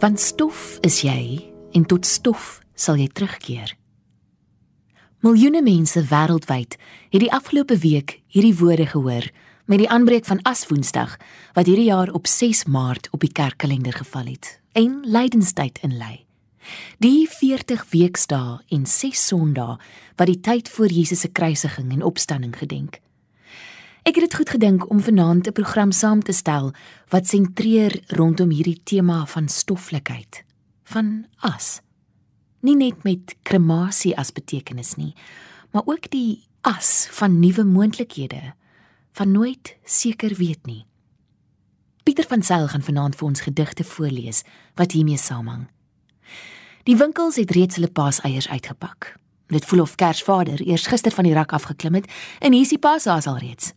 Want stof is jy en tot stof sal jy terugkeer. Miljoene mense wêreldwyd het die afgelope week hierdie woorde gehoor met die aanbreek van Aswoensdag wat hierdie jaar op 6 Maart op die kerkkalender geval het en lydenstyd inlei. Die 40 weekdae en 6 Sondae wat die tyd voor Jesus se kruisiging en opstanding gedenk. Ek het dit goed gedink om vanaand 'n program saam te stel wat sentreer rondom hierdie tema van stoflikheid, van as. Nie net met kremasie as betekenis nie, maar ook die as van nuwe moontlikhede, van nooit seker weet nie. Pieter van Sail gaan vanaand vir ons gedigte voorlees wat hiermee saamhang. Die winkels het reeds hulle paaseiers uitgepak. Dit voel of Kersvader eers gister van die rak afgeklim het en hier is die paashaas al reeds.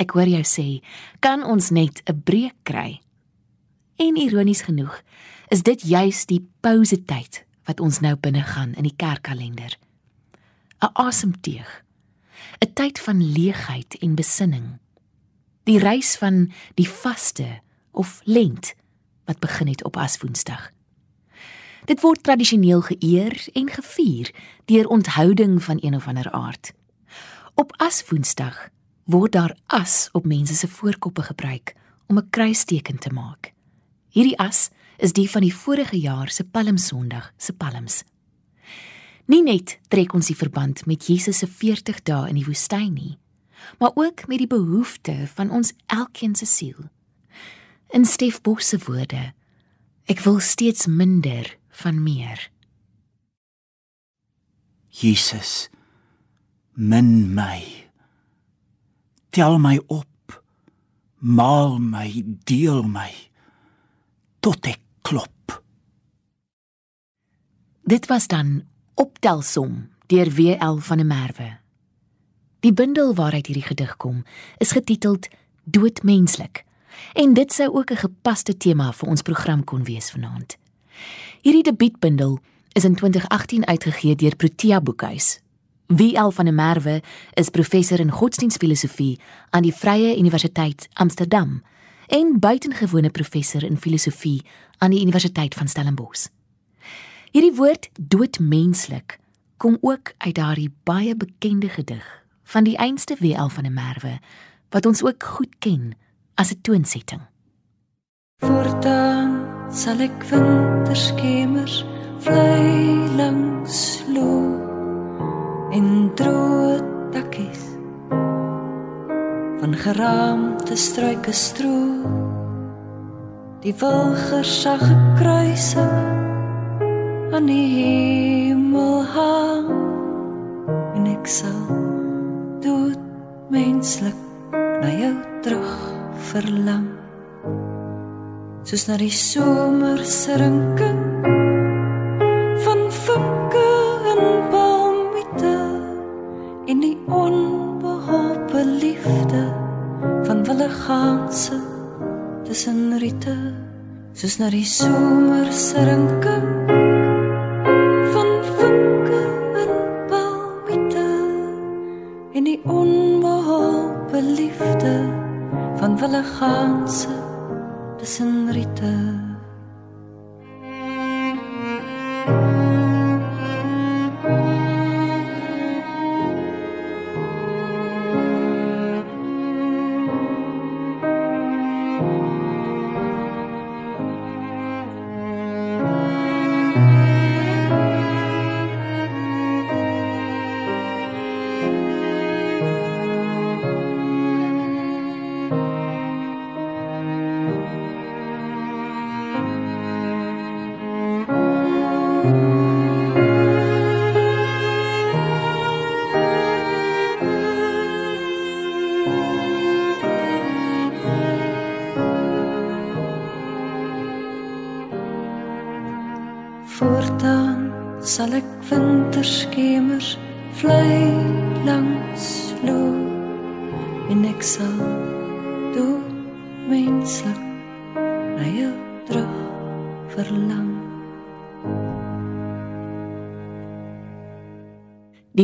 Ek hoor jou sê, kan ons net 'n breek kry? En ironies genoeg, is dit juis die pausetyd wat ons nou binne gaan in die kerkkalender. 'n Asemteug. 'n Tyd van leegheid en besinning. Die reis van die vaste of lent wat begin het op Aswoensdag. Dit word tradisioneel geëer en gevier deur onthouding van een of ander aard. Op Aswoensdag word daar as op mense se voorkoppe gebruik om 'n kruisteken te maak. Hierdie as is die van die vorige jaar se Palmsondag se palms. Nie net trek ons die verband met Jesus se 40 dae in die woestyn nie, maar ook met die behoefte van ons elkeen se siel. In Stef Bos se woorde: Ek wil steeds minder van meer. Jesus, min my tel my op maal my deel my tot ek klop. Dit was dan optelsom deur WL van der Merwe. Die bundel waaruit hierdie gedig kom is getiteld doodmenslik en dit sou ook 'n gepaste tema vir ons program kon wees vanaand. Hierdie debuutbundel is in 2018 uitgegee deur Protea Boekhuis W.L. van der Merwe is professor in godsdienstfilosofie aan die Vrye Universiteit Amsterdam en buitengewone professor in filosofie aan die Universiteit van Stellenbosch. Hierdie woord doodmenslik kom ook uit daardie baie bekende gedig van die einste W.L. van der Merwe wat ons ook goed ken as 'n toonsetting. Voortaan sal ek winterskemers vlei langs loop en droë takkies van geraamte struike stroop die wilger sag gekruise. Aan die hemel hang. En ek sal dood menslik na jou terug verlang. Soos na die somer se rinking en die onbehoorlike liefde van wille ganse tussen riete soos na die somer se rinking van vinke en palmiete. En die onbehoorlike liefde van wille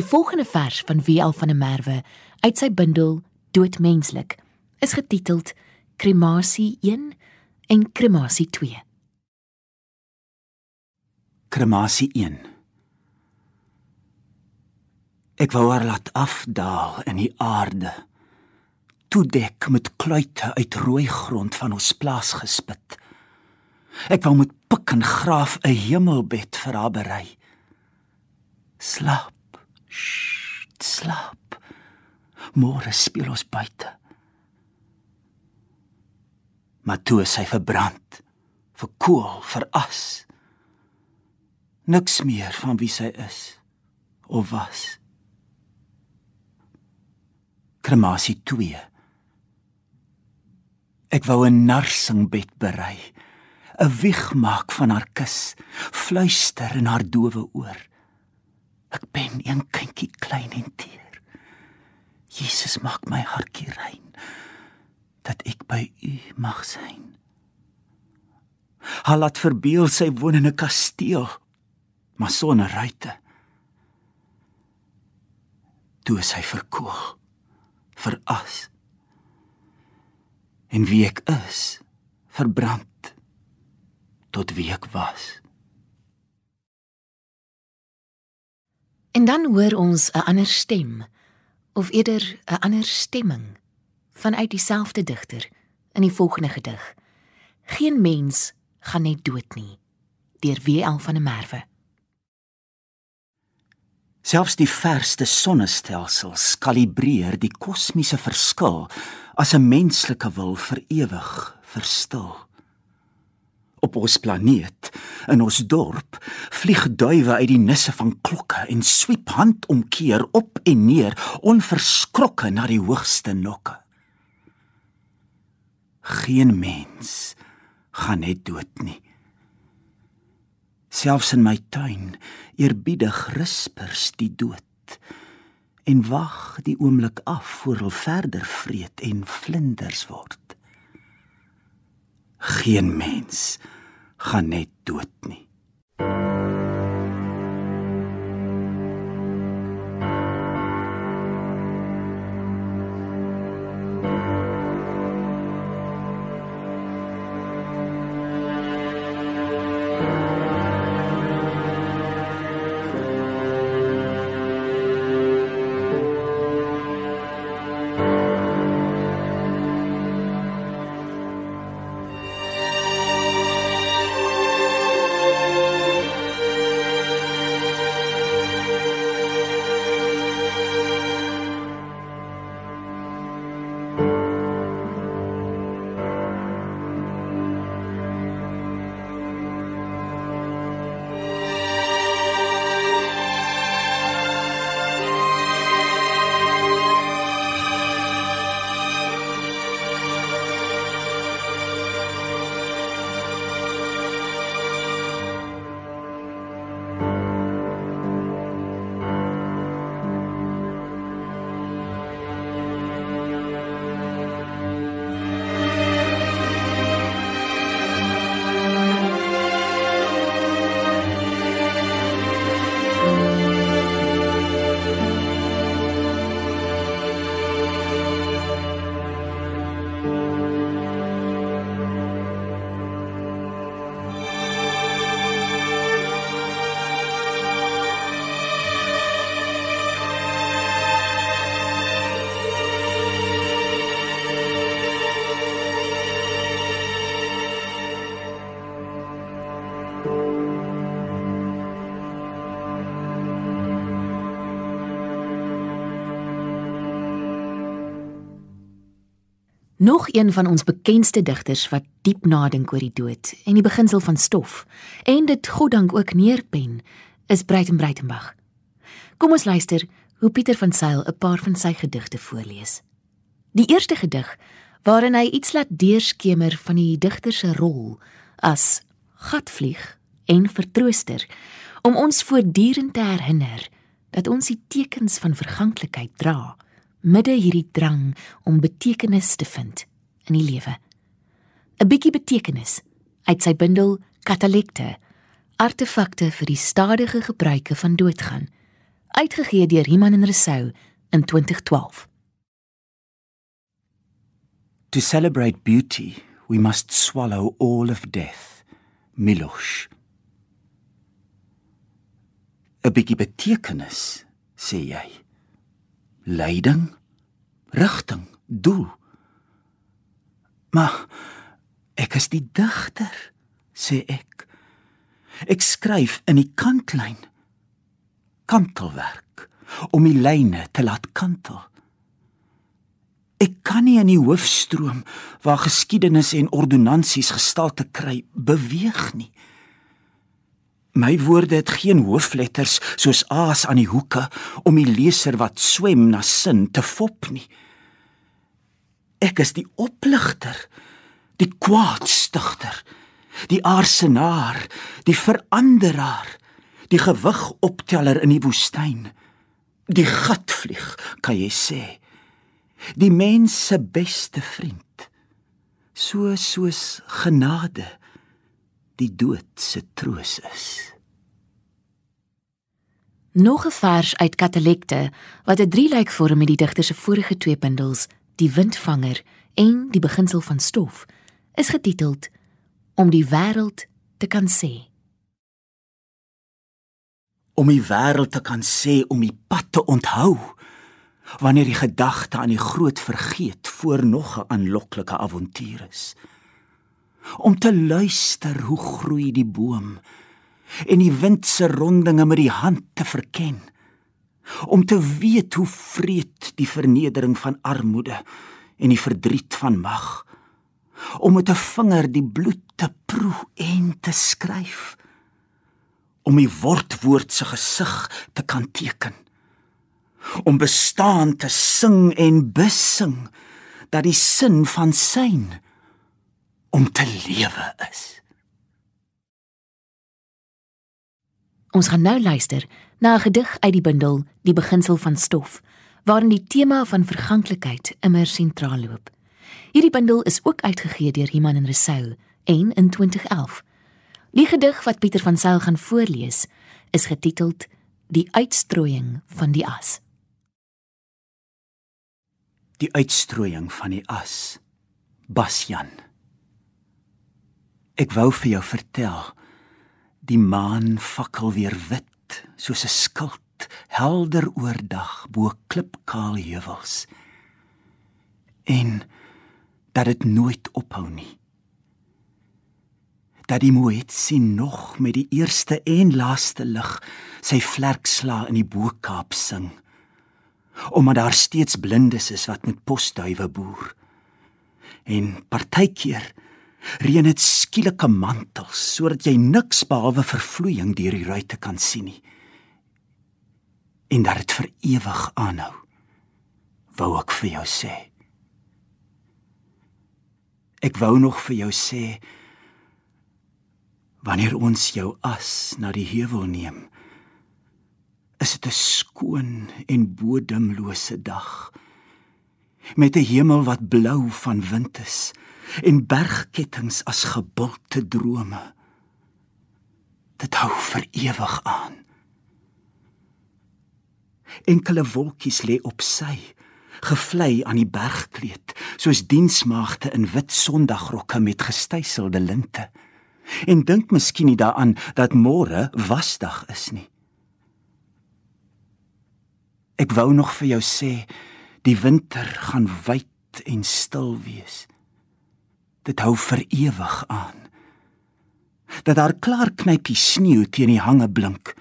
volgende vers van W.L. van der Merwe uit sy bundel Doodmenslik is getiteld Kremasie 1 en Kremasie 2 Kremasie 1 Ek wou haar laat afdaal in die aarde. Toedek met kluite uit rooi grond van ons plaas gespit. Ek wou met pik en graaf 'n hemelbed vir haar berei. Slaap. Sst, slaap. Môre speel ons buite. Maar toe is sy verbrand, verkoel, veras. Niks meer van wie sy is of was kremasie 2. Ek wou 'n narsingbed berei, 'n wieg maak van haar kus, fluister in haar dowe oor. Ek ben een kindjie klein en teer. Jesus maak my hartjie rein dat ek by u mag sein. Haar laat verbeel sy woon in 'n kasteel, maar sonder ruitte. Toe is hy verkoel veras. En wie ek is, verbrand tot wie ek was. En dan hoor ons 'n ander stem of eerder 'n ander stemming vanuit dieselfde digter in die volgende gedig. Geen mens gaan net dood nie deur W.L. van der Merwe. Selfs die verste sonnestelsels kalibreer die kosmiese verskil as 'n menslike wil vir ewig verstil. Op ons planeet, in ons dorp, vlieg duwe uit die nisse van klokke en swiep handomkeer op en neer, onverskrokke na die hoogste nokke. Geen mens gaan net dood nie. Selfs in my tuin eerbiedig rispers die dood en wag die oomblik af voor hulle verder vreet en vlinders word. Geen mens gaan net dood nie Nog een van ons bekendste digters wat diep nadink oor die dood en die beginsel van stof en dit goddank ook neerpen is Breiten Breitenberg. Kom ons luister hoe Pieter van Sail 'n paar van sy gedigte voorlees. Die eerste gedig waarin hy iets laat deurskemer van die digter se rol as gatvlieg en vertrooster om ons voortdurend te herinner dat ons die tekens van verganklikheid dra midde hierdie drang om betekenis te vind in die lewe. 'n Bietjie betekenis uit sy bundel Katalekte, artefakte vir die stadige gebruike van doodgaan, uitgegee deur Iman en Resou in 2012. To celebrate beauty, we must swallow all of death. Milosh. 'n bietjie betekenis, sê jy. Leiding, rigting, doel. Maar ek is die digter, sê ek. Ek skryf in die kantlyn. Kantelwerk om die lyne te laat kantel. Ek kan nie in die hoofstroom waar geskiedenis en ordonnansies gestalte kry beweeg nie. My woorde het geen hoofletters soos a's aan die hoeke om die leser wat swem na sin te fop nie. Ek is die opligter, die kwaadstigter, die aarsenaar, die veranderaar, die gewigopteller in die woestyn, die gatvlieg, kan jy sê. Die mens se beste vriend. So soos genade die dood se troos is. Nog 'n vers uit Katalekte wat 'n drielyk vorm met die digter se vorige twee bundels, Die Windvanger en Die Beginsel van Stof, is getiteld Om die wêreld te kan sê. Om die wêreld te kan sê om die pad te onthou wanneer die gedagte aan die groot vergeet voor nog 'n aanloklike avontuur is om te luister hoe groei die boom en die wind se rondinge met die hand te verken om te weet hoe vreed die vernedering van armoede en die verdriet van mag om met 'n vinger die bloed te proe en te skryf om die woordwoord se gesig te kan teken om bestaan te sing en besing dat die sin van syn om te lewe is. Ons gaan nou luister na 'n gedig uit die bundel Die beginsel van stof, waarin die tema van verganklikheid immer sentraal loop. Hierdie bundel is ook uitgegee deur Iman en Resou en in 2011. Die gedig wat Pieter van Sail gaan voorlees, is getiteld Die uitstrooiing van die as. Die uitstrooiing van die as. Basjan. Ek wou vir jou vertel. Die maan fakkel weer wit soos 'n skild, helder oordag bo klipkaal heuwels. En dat dit nooit ophou nie. Dat die moed sien nog met die eerste en laaste lig sy vlerksla in die Bo-Kaap sing. Omdat daar steeds blindes is wat met posduwe boer. En partykeer reën dit skielike mantels sodat jy niks behalwe vervloeiing deur die ruitte kan sien nie. En dat dit vir ewig aanhou. Wou ek vir jou sê. Ek wou nog vir jou sê wanneer ons jou as na die heuwel neem is dit 'n skoon en bodemlose dag met 'n hemel wat blou van wind is en bergkettinge as gebulte drome. Dit hou vir ewig aan. Enkele wolkies lê op sy, gevlei aan die bergkleed, soos diensmaagde in wit sondagrokke met gestydselde linte. En dink miskien nie daaraan dat môre wasdag is nie. Ek wou nog vir jou sê, die winter gaan wyd en stil wees dit hou vir ewig aan. Dat daar klaar knypie sneeu teen die hange blink,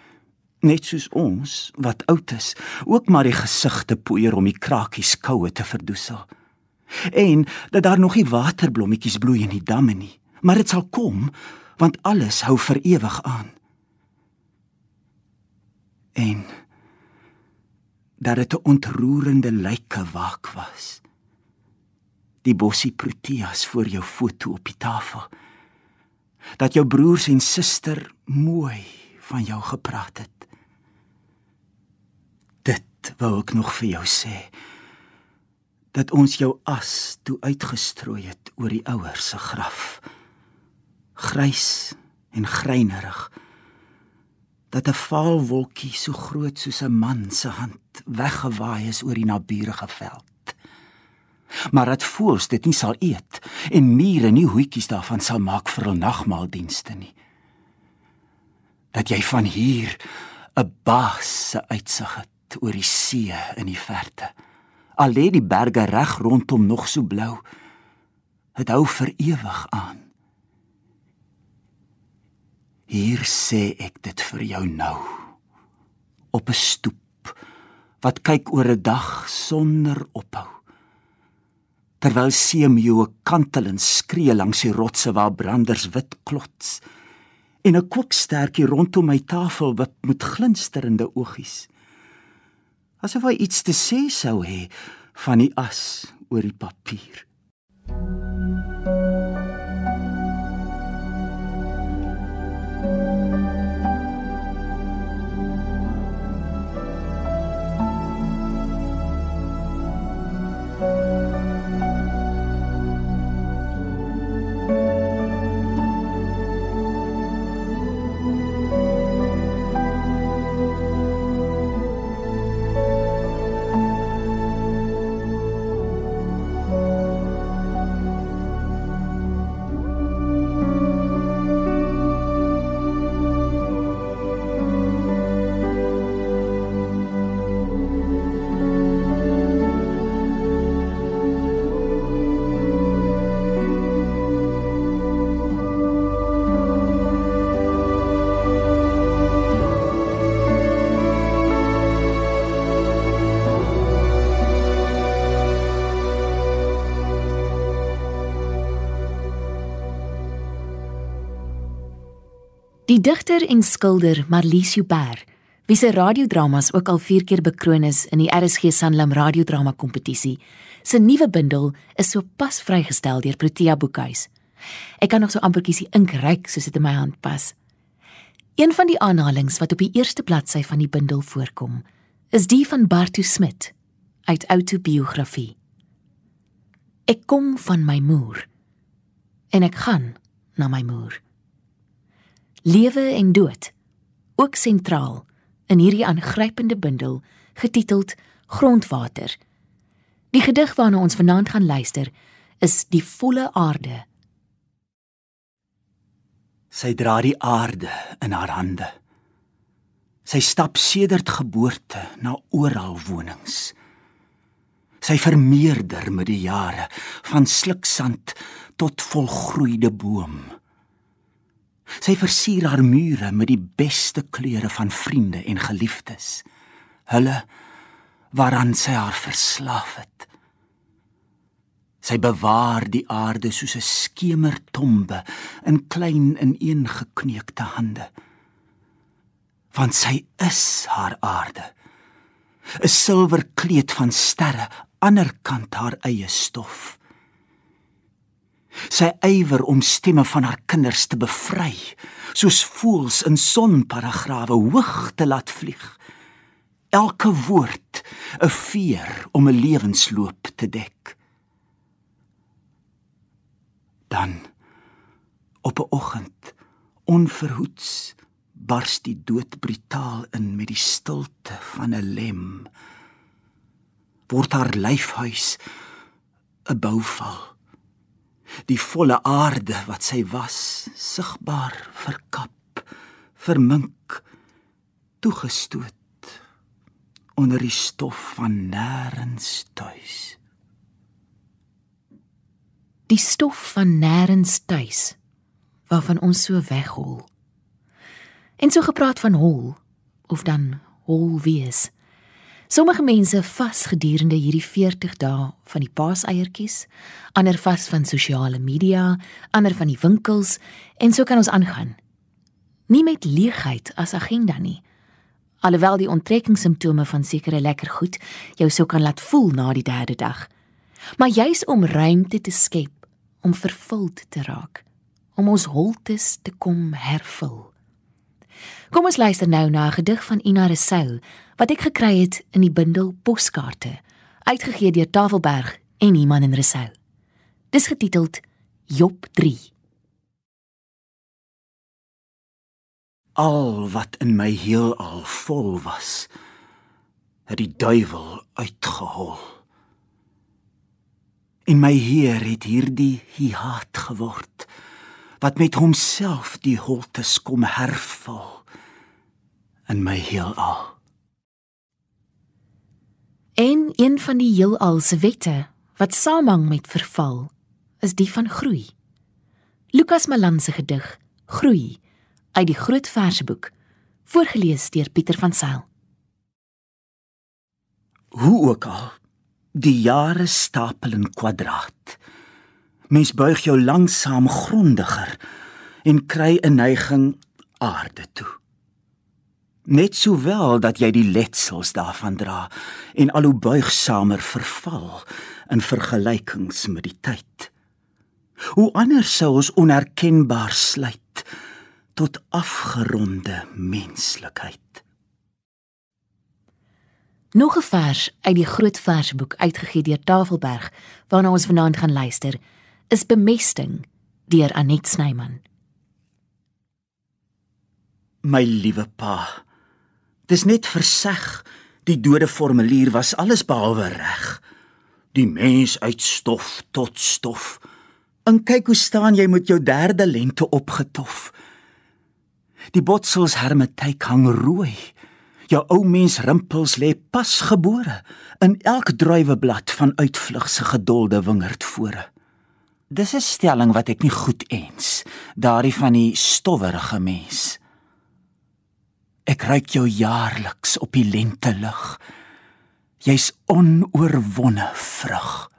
net soos ons wat oud is, ook maar die gesigte poeier om die krakies koue te verdoesel. En dat daar nog nie waterblommetjies bloei in die damme nie, maar dit sal kom want alles hou vir ewig aan. En dat dit 'n ontroerende lyke waak was die bossie proteas voor jou foto op die tafel. Dat jou broers en suster mooi van jou gepraat het. Dit wou ek nog vir jou sê. Dat ons jou as toe uitgestrooi het oor die ouers se graf. Grys en greinerig. Dat 'n vaal wolkie so groot soos 'n man se hand weggewaai is oor die naburige veld maar dat voels dit nie sal eet en mure nie hoetjies daarvan sal maak vir hul nagmaaldienste nie. Dat jy van hier 'n baas se uitsig het oor die see in die verte. Al lê die berge reg rondom nog so blou, dit hou vir ewig aan. Hier sê ek dit vir jou nou. Op 'n stoep wat kyk oor 'n dag sonder ophou. Terwyl seemeeu kantel en skree langs die rotse waar branders wit klots en 'n kookstertjie rondom my tafel wat met glinsterende oogies. Asof hy iets te sê sou hê van die as oor die papier. Die digter en skilder Marlies Joubert, wie se radiodramas ook al 4 keer bekroon is in die RSG Sanlam radiodrama kompetisie, se nuwe bundel is sopas vrygestel deur Protea Boekhuis. Ek kan nog so amper kiesie ink ryk soos dit in my hand pas. Een van die aanhalinge wat op die eerste bladsy van die bundel voorkom, is die van Bartu Smit uit outobiografie. Ek kom van my moer en ek gaan na my moer lewe en dood ook sentraal in hierdie aangrypende bundel getiteld Grondwater. Die gedig waarna ons vanaand gaan luister is Die volle aarde. Sy dra die aarde in haar hande. Sy stap sedert geboorte na oral wonings. Sy vermeerder met die jare van sliksand tot volgroeide boom. Sy versier haar mure met die beste kleure van vriende en geliefdes. Hulle waaraan sy haar verslaaf het. Sy bewaar die aarde soos 'n skemertombe in klein ineengekneukte hande. Want sy is haar aarde. 'n Silwer kleed van sterre, aanderkant haar eie stof sy ywer om stemme van haar kinders te bevry, soos voëls in sonparagrawe hoog te laat vlieg. Elke woord 'n veer om 'n lewensloop te dek. Dan op 'n oggend onverhoets bars die dood brutaal in met die stilte van 'n lem. Word haar lyfhuis 'n bouval die volle aarde wat sy was sigbaar verkap vermink toegestoot onder die stof van nêrens tuis. Die stof van nêrens tuis waarvan ons so weghol. En so gepraat van hol of dan hol wees Sommige mense vas gedurende hierdie 40 dae van die paaseiertjies, ander vas van sosiale media, ander van die winkels en so kan ons aangaan. Nie met leegheid as agenda nie. Alhoewel die onttrekkingssimptome van sekere lekker goed jou sou kan laat voel na die derde dag. Maar juis om ruimte te skep om vervuld te raak, om ons holtes te kom hervul. Kom ons luister nou na 'n gedig van Ina Resou wat ek gekry het in die bundel Poskaarte, uitgegee deur Tafelberg en Iman en Resou. Dis getiteld Job 3. Al wat in my heelal vol was, het die duiwel uitgehol. In my Heer het hierdie hiat geword wat met homself die holtes kom hervul in my heelal. En een van die heelal se wette wat samehang met verval, is die van groei. Lukas Malan se gedig Groei uit die Groot Verseboek, voorgeles deur Pieter van Sail. Hoe ook al, die jare stapel in kwadraat. Mens buig jou langsaam grondiger en kry 'n neiging aarde toe. Net sowel dat jy die letsels daarvan dra en al hoe buigsamer verval in vergelykings met die tyd. Hoe anders sou ons onherkenbaar sluit tot afgeronde menslikheid. Nog 'n vers uit die Groot Versboek uitgegee deur Tafelberg waarna ons vanaand gaan luister, is Bemesting deur Anet Snyman. My liewe pa, dis net verseg, die dode formulier was alles behalwe reg. Die mens uit stof tot stof. En kyk hoe staan jy met jou derde lente opgetof. Die botsels hermetyk hang rooi. Jou ou mens rimpels lê pasgebore in elk druiweblad van uitvlug se gedolde wingerdfore. Dis 'n stelling wat ek nie goed eens, daardie van die stowwerige mens. Ek ruik jou jaarliks op die lente lug. Jy's onoorwonne vrug.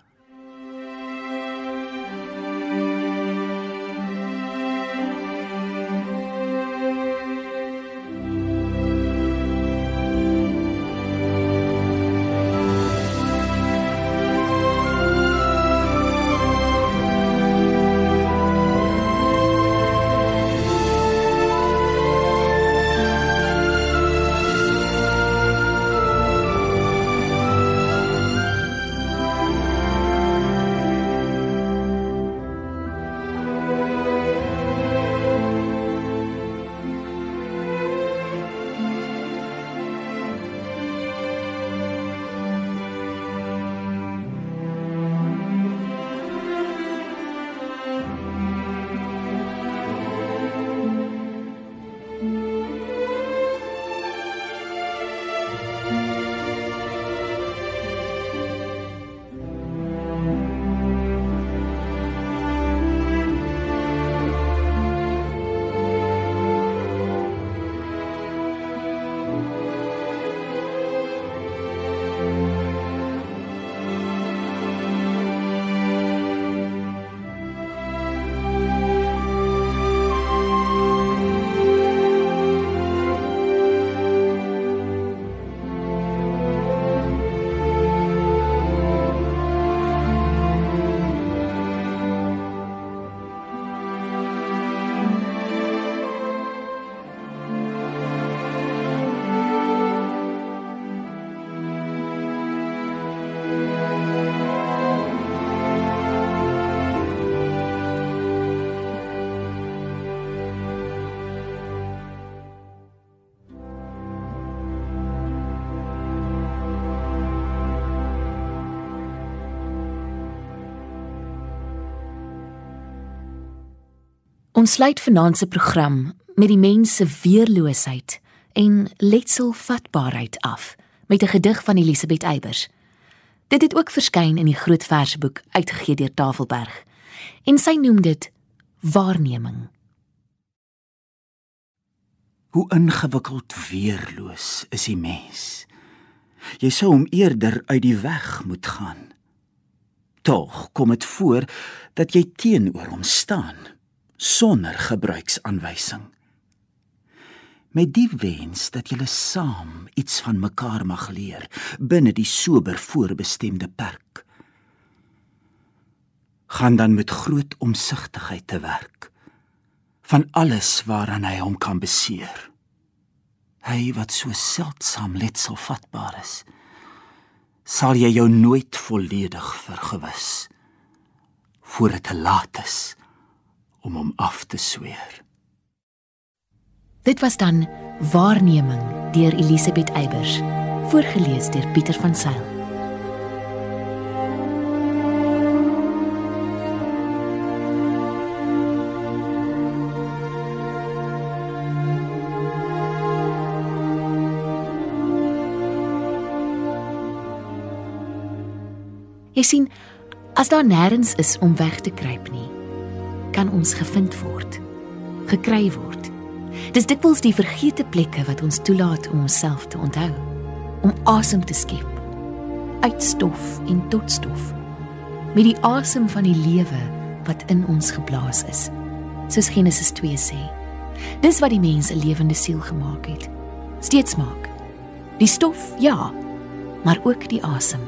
Ons sluit vanaand se program met die mens se weerloosheid en letselvatbaarheid af met 'n gedig van Elisabeth Eybers. Dit het ook verskyn in die Groot Versboek uitgegee deur Tafelberg en sy noem dit waarneming. Hoe ingewikkeld weerloos is die mens. Jy sou hom eerder uit die weg moet gaan. Tog kom dit voor dat jy teenoor hom staan sonder gebruiksaanwysing. Met die wens dat julle saam iets van mekaar mag leer binne die sober voorbestemde perk. Gaan dan met groot omsigtigheid te werk van alles waaraan hy hom kan beseer. Hy wat so seldsaam letselvatbaar is, sal jy jou nooit volledig vergewis voor dit te laat is om hom af te sweer. Dit was dan Waarneming deur Elisabeth Eybers, voorgeles deur Pieter van Sail. Jy sien, as daar nêrens is om weg te kruip nie, kan ons gevind word, gekry word. Dis dikwels die vergete plekke wat ons toelaat om onsself te onthou, om asem te skep uit stof en tot stof met die asem van die lewe wat in ons geblaas is soos Genesis 2 sê. Dis wat die mens 'n lewende siel gemaak het. Steeds maak. Die stof ja maar ook die asem.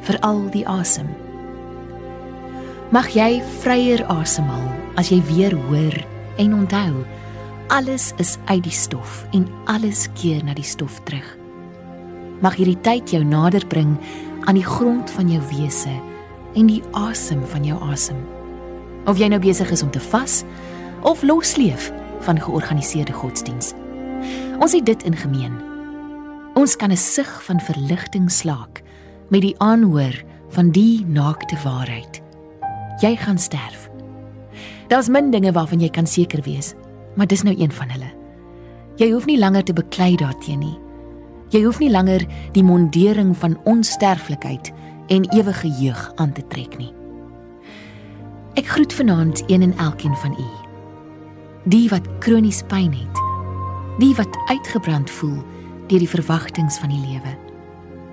Veral die asem mag jy vryer asemhaal as jy weer hoor en onthou alles is uit die stof en alles keer na die stof terug mag hierdie tyd jou nader bring aan die grond van jou wese en die asem van jou asem. Of jy nou besig is om te vas of losleef van georganiseerde godsdiens. Ons het dit in gemeen. Ons kan 'n sug van verligting slaak met die aanhoor van die naakte waarheid. Jy gaan sterf. Daar's min dinge waarvan jy kan seker wees, maar dis nou een van hulle. Jy hoef nie langer te beklei daarteenoor nie. Jy hoef nie langer die mondering van onsterflikheid en ewige jeug aan te trek nie. Ek groet vanaand een en elkeen van u. Die wat kronies pyn het, die wat uitgebrand voel deur die verwagtinge van die lewe.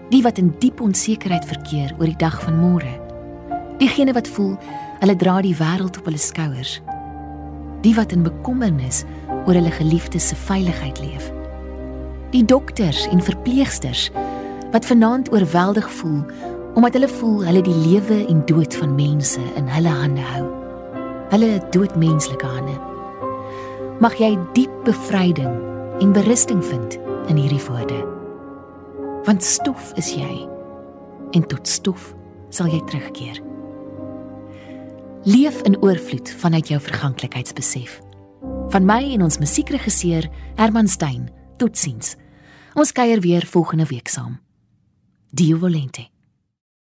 Die wat in diep onsekerheid verkeer oor die dag van môre. Diegene wat voel hulle dra die wêreld op hulle skouers. Die wat in bekommernis oor hulle geliefdes se veiligheid leef die dokters en verpleegsters wat vanaand oorweldig voel omdat hulle voel hulle die lewe en dood van mense in hulle hande hou. Hulle doodmenslike hande. Mag jy diep bevryding en berusting vind in hierdie woorde. Want stof is jy en tot stof sal jy terugkeer. Leef in oorvloed vanuit jou verganklikheidsbesef. Van my en ons musiekregisseur Herman Stein. Totsiens. Ons kuier weer volgende week saam. Dio Volente.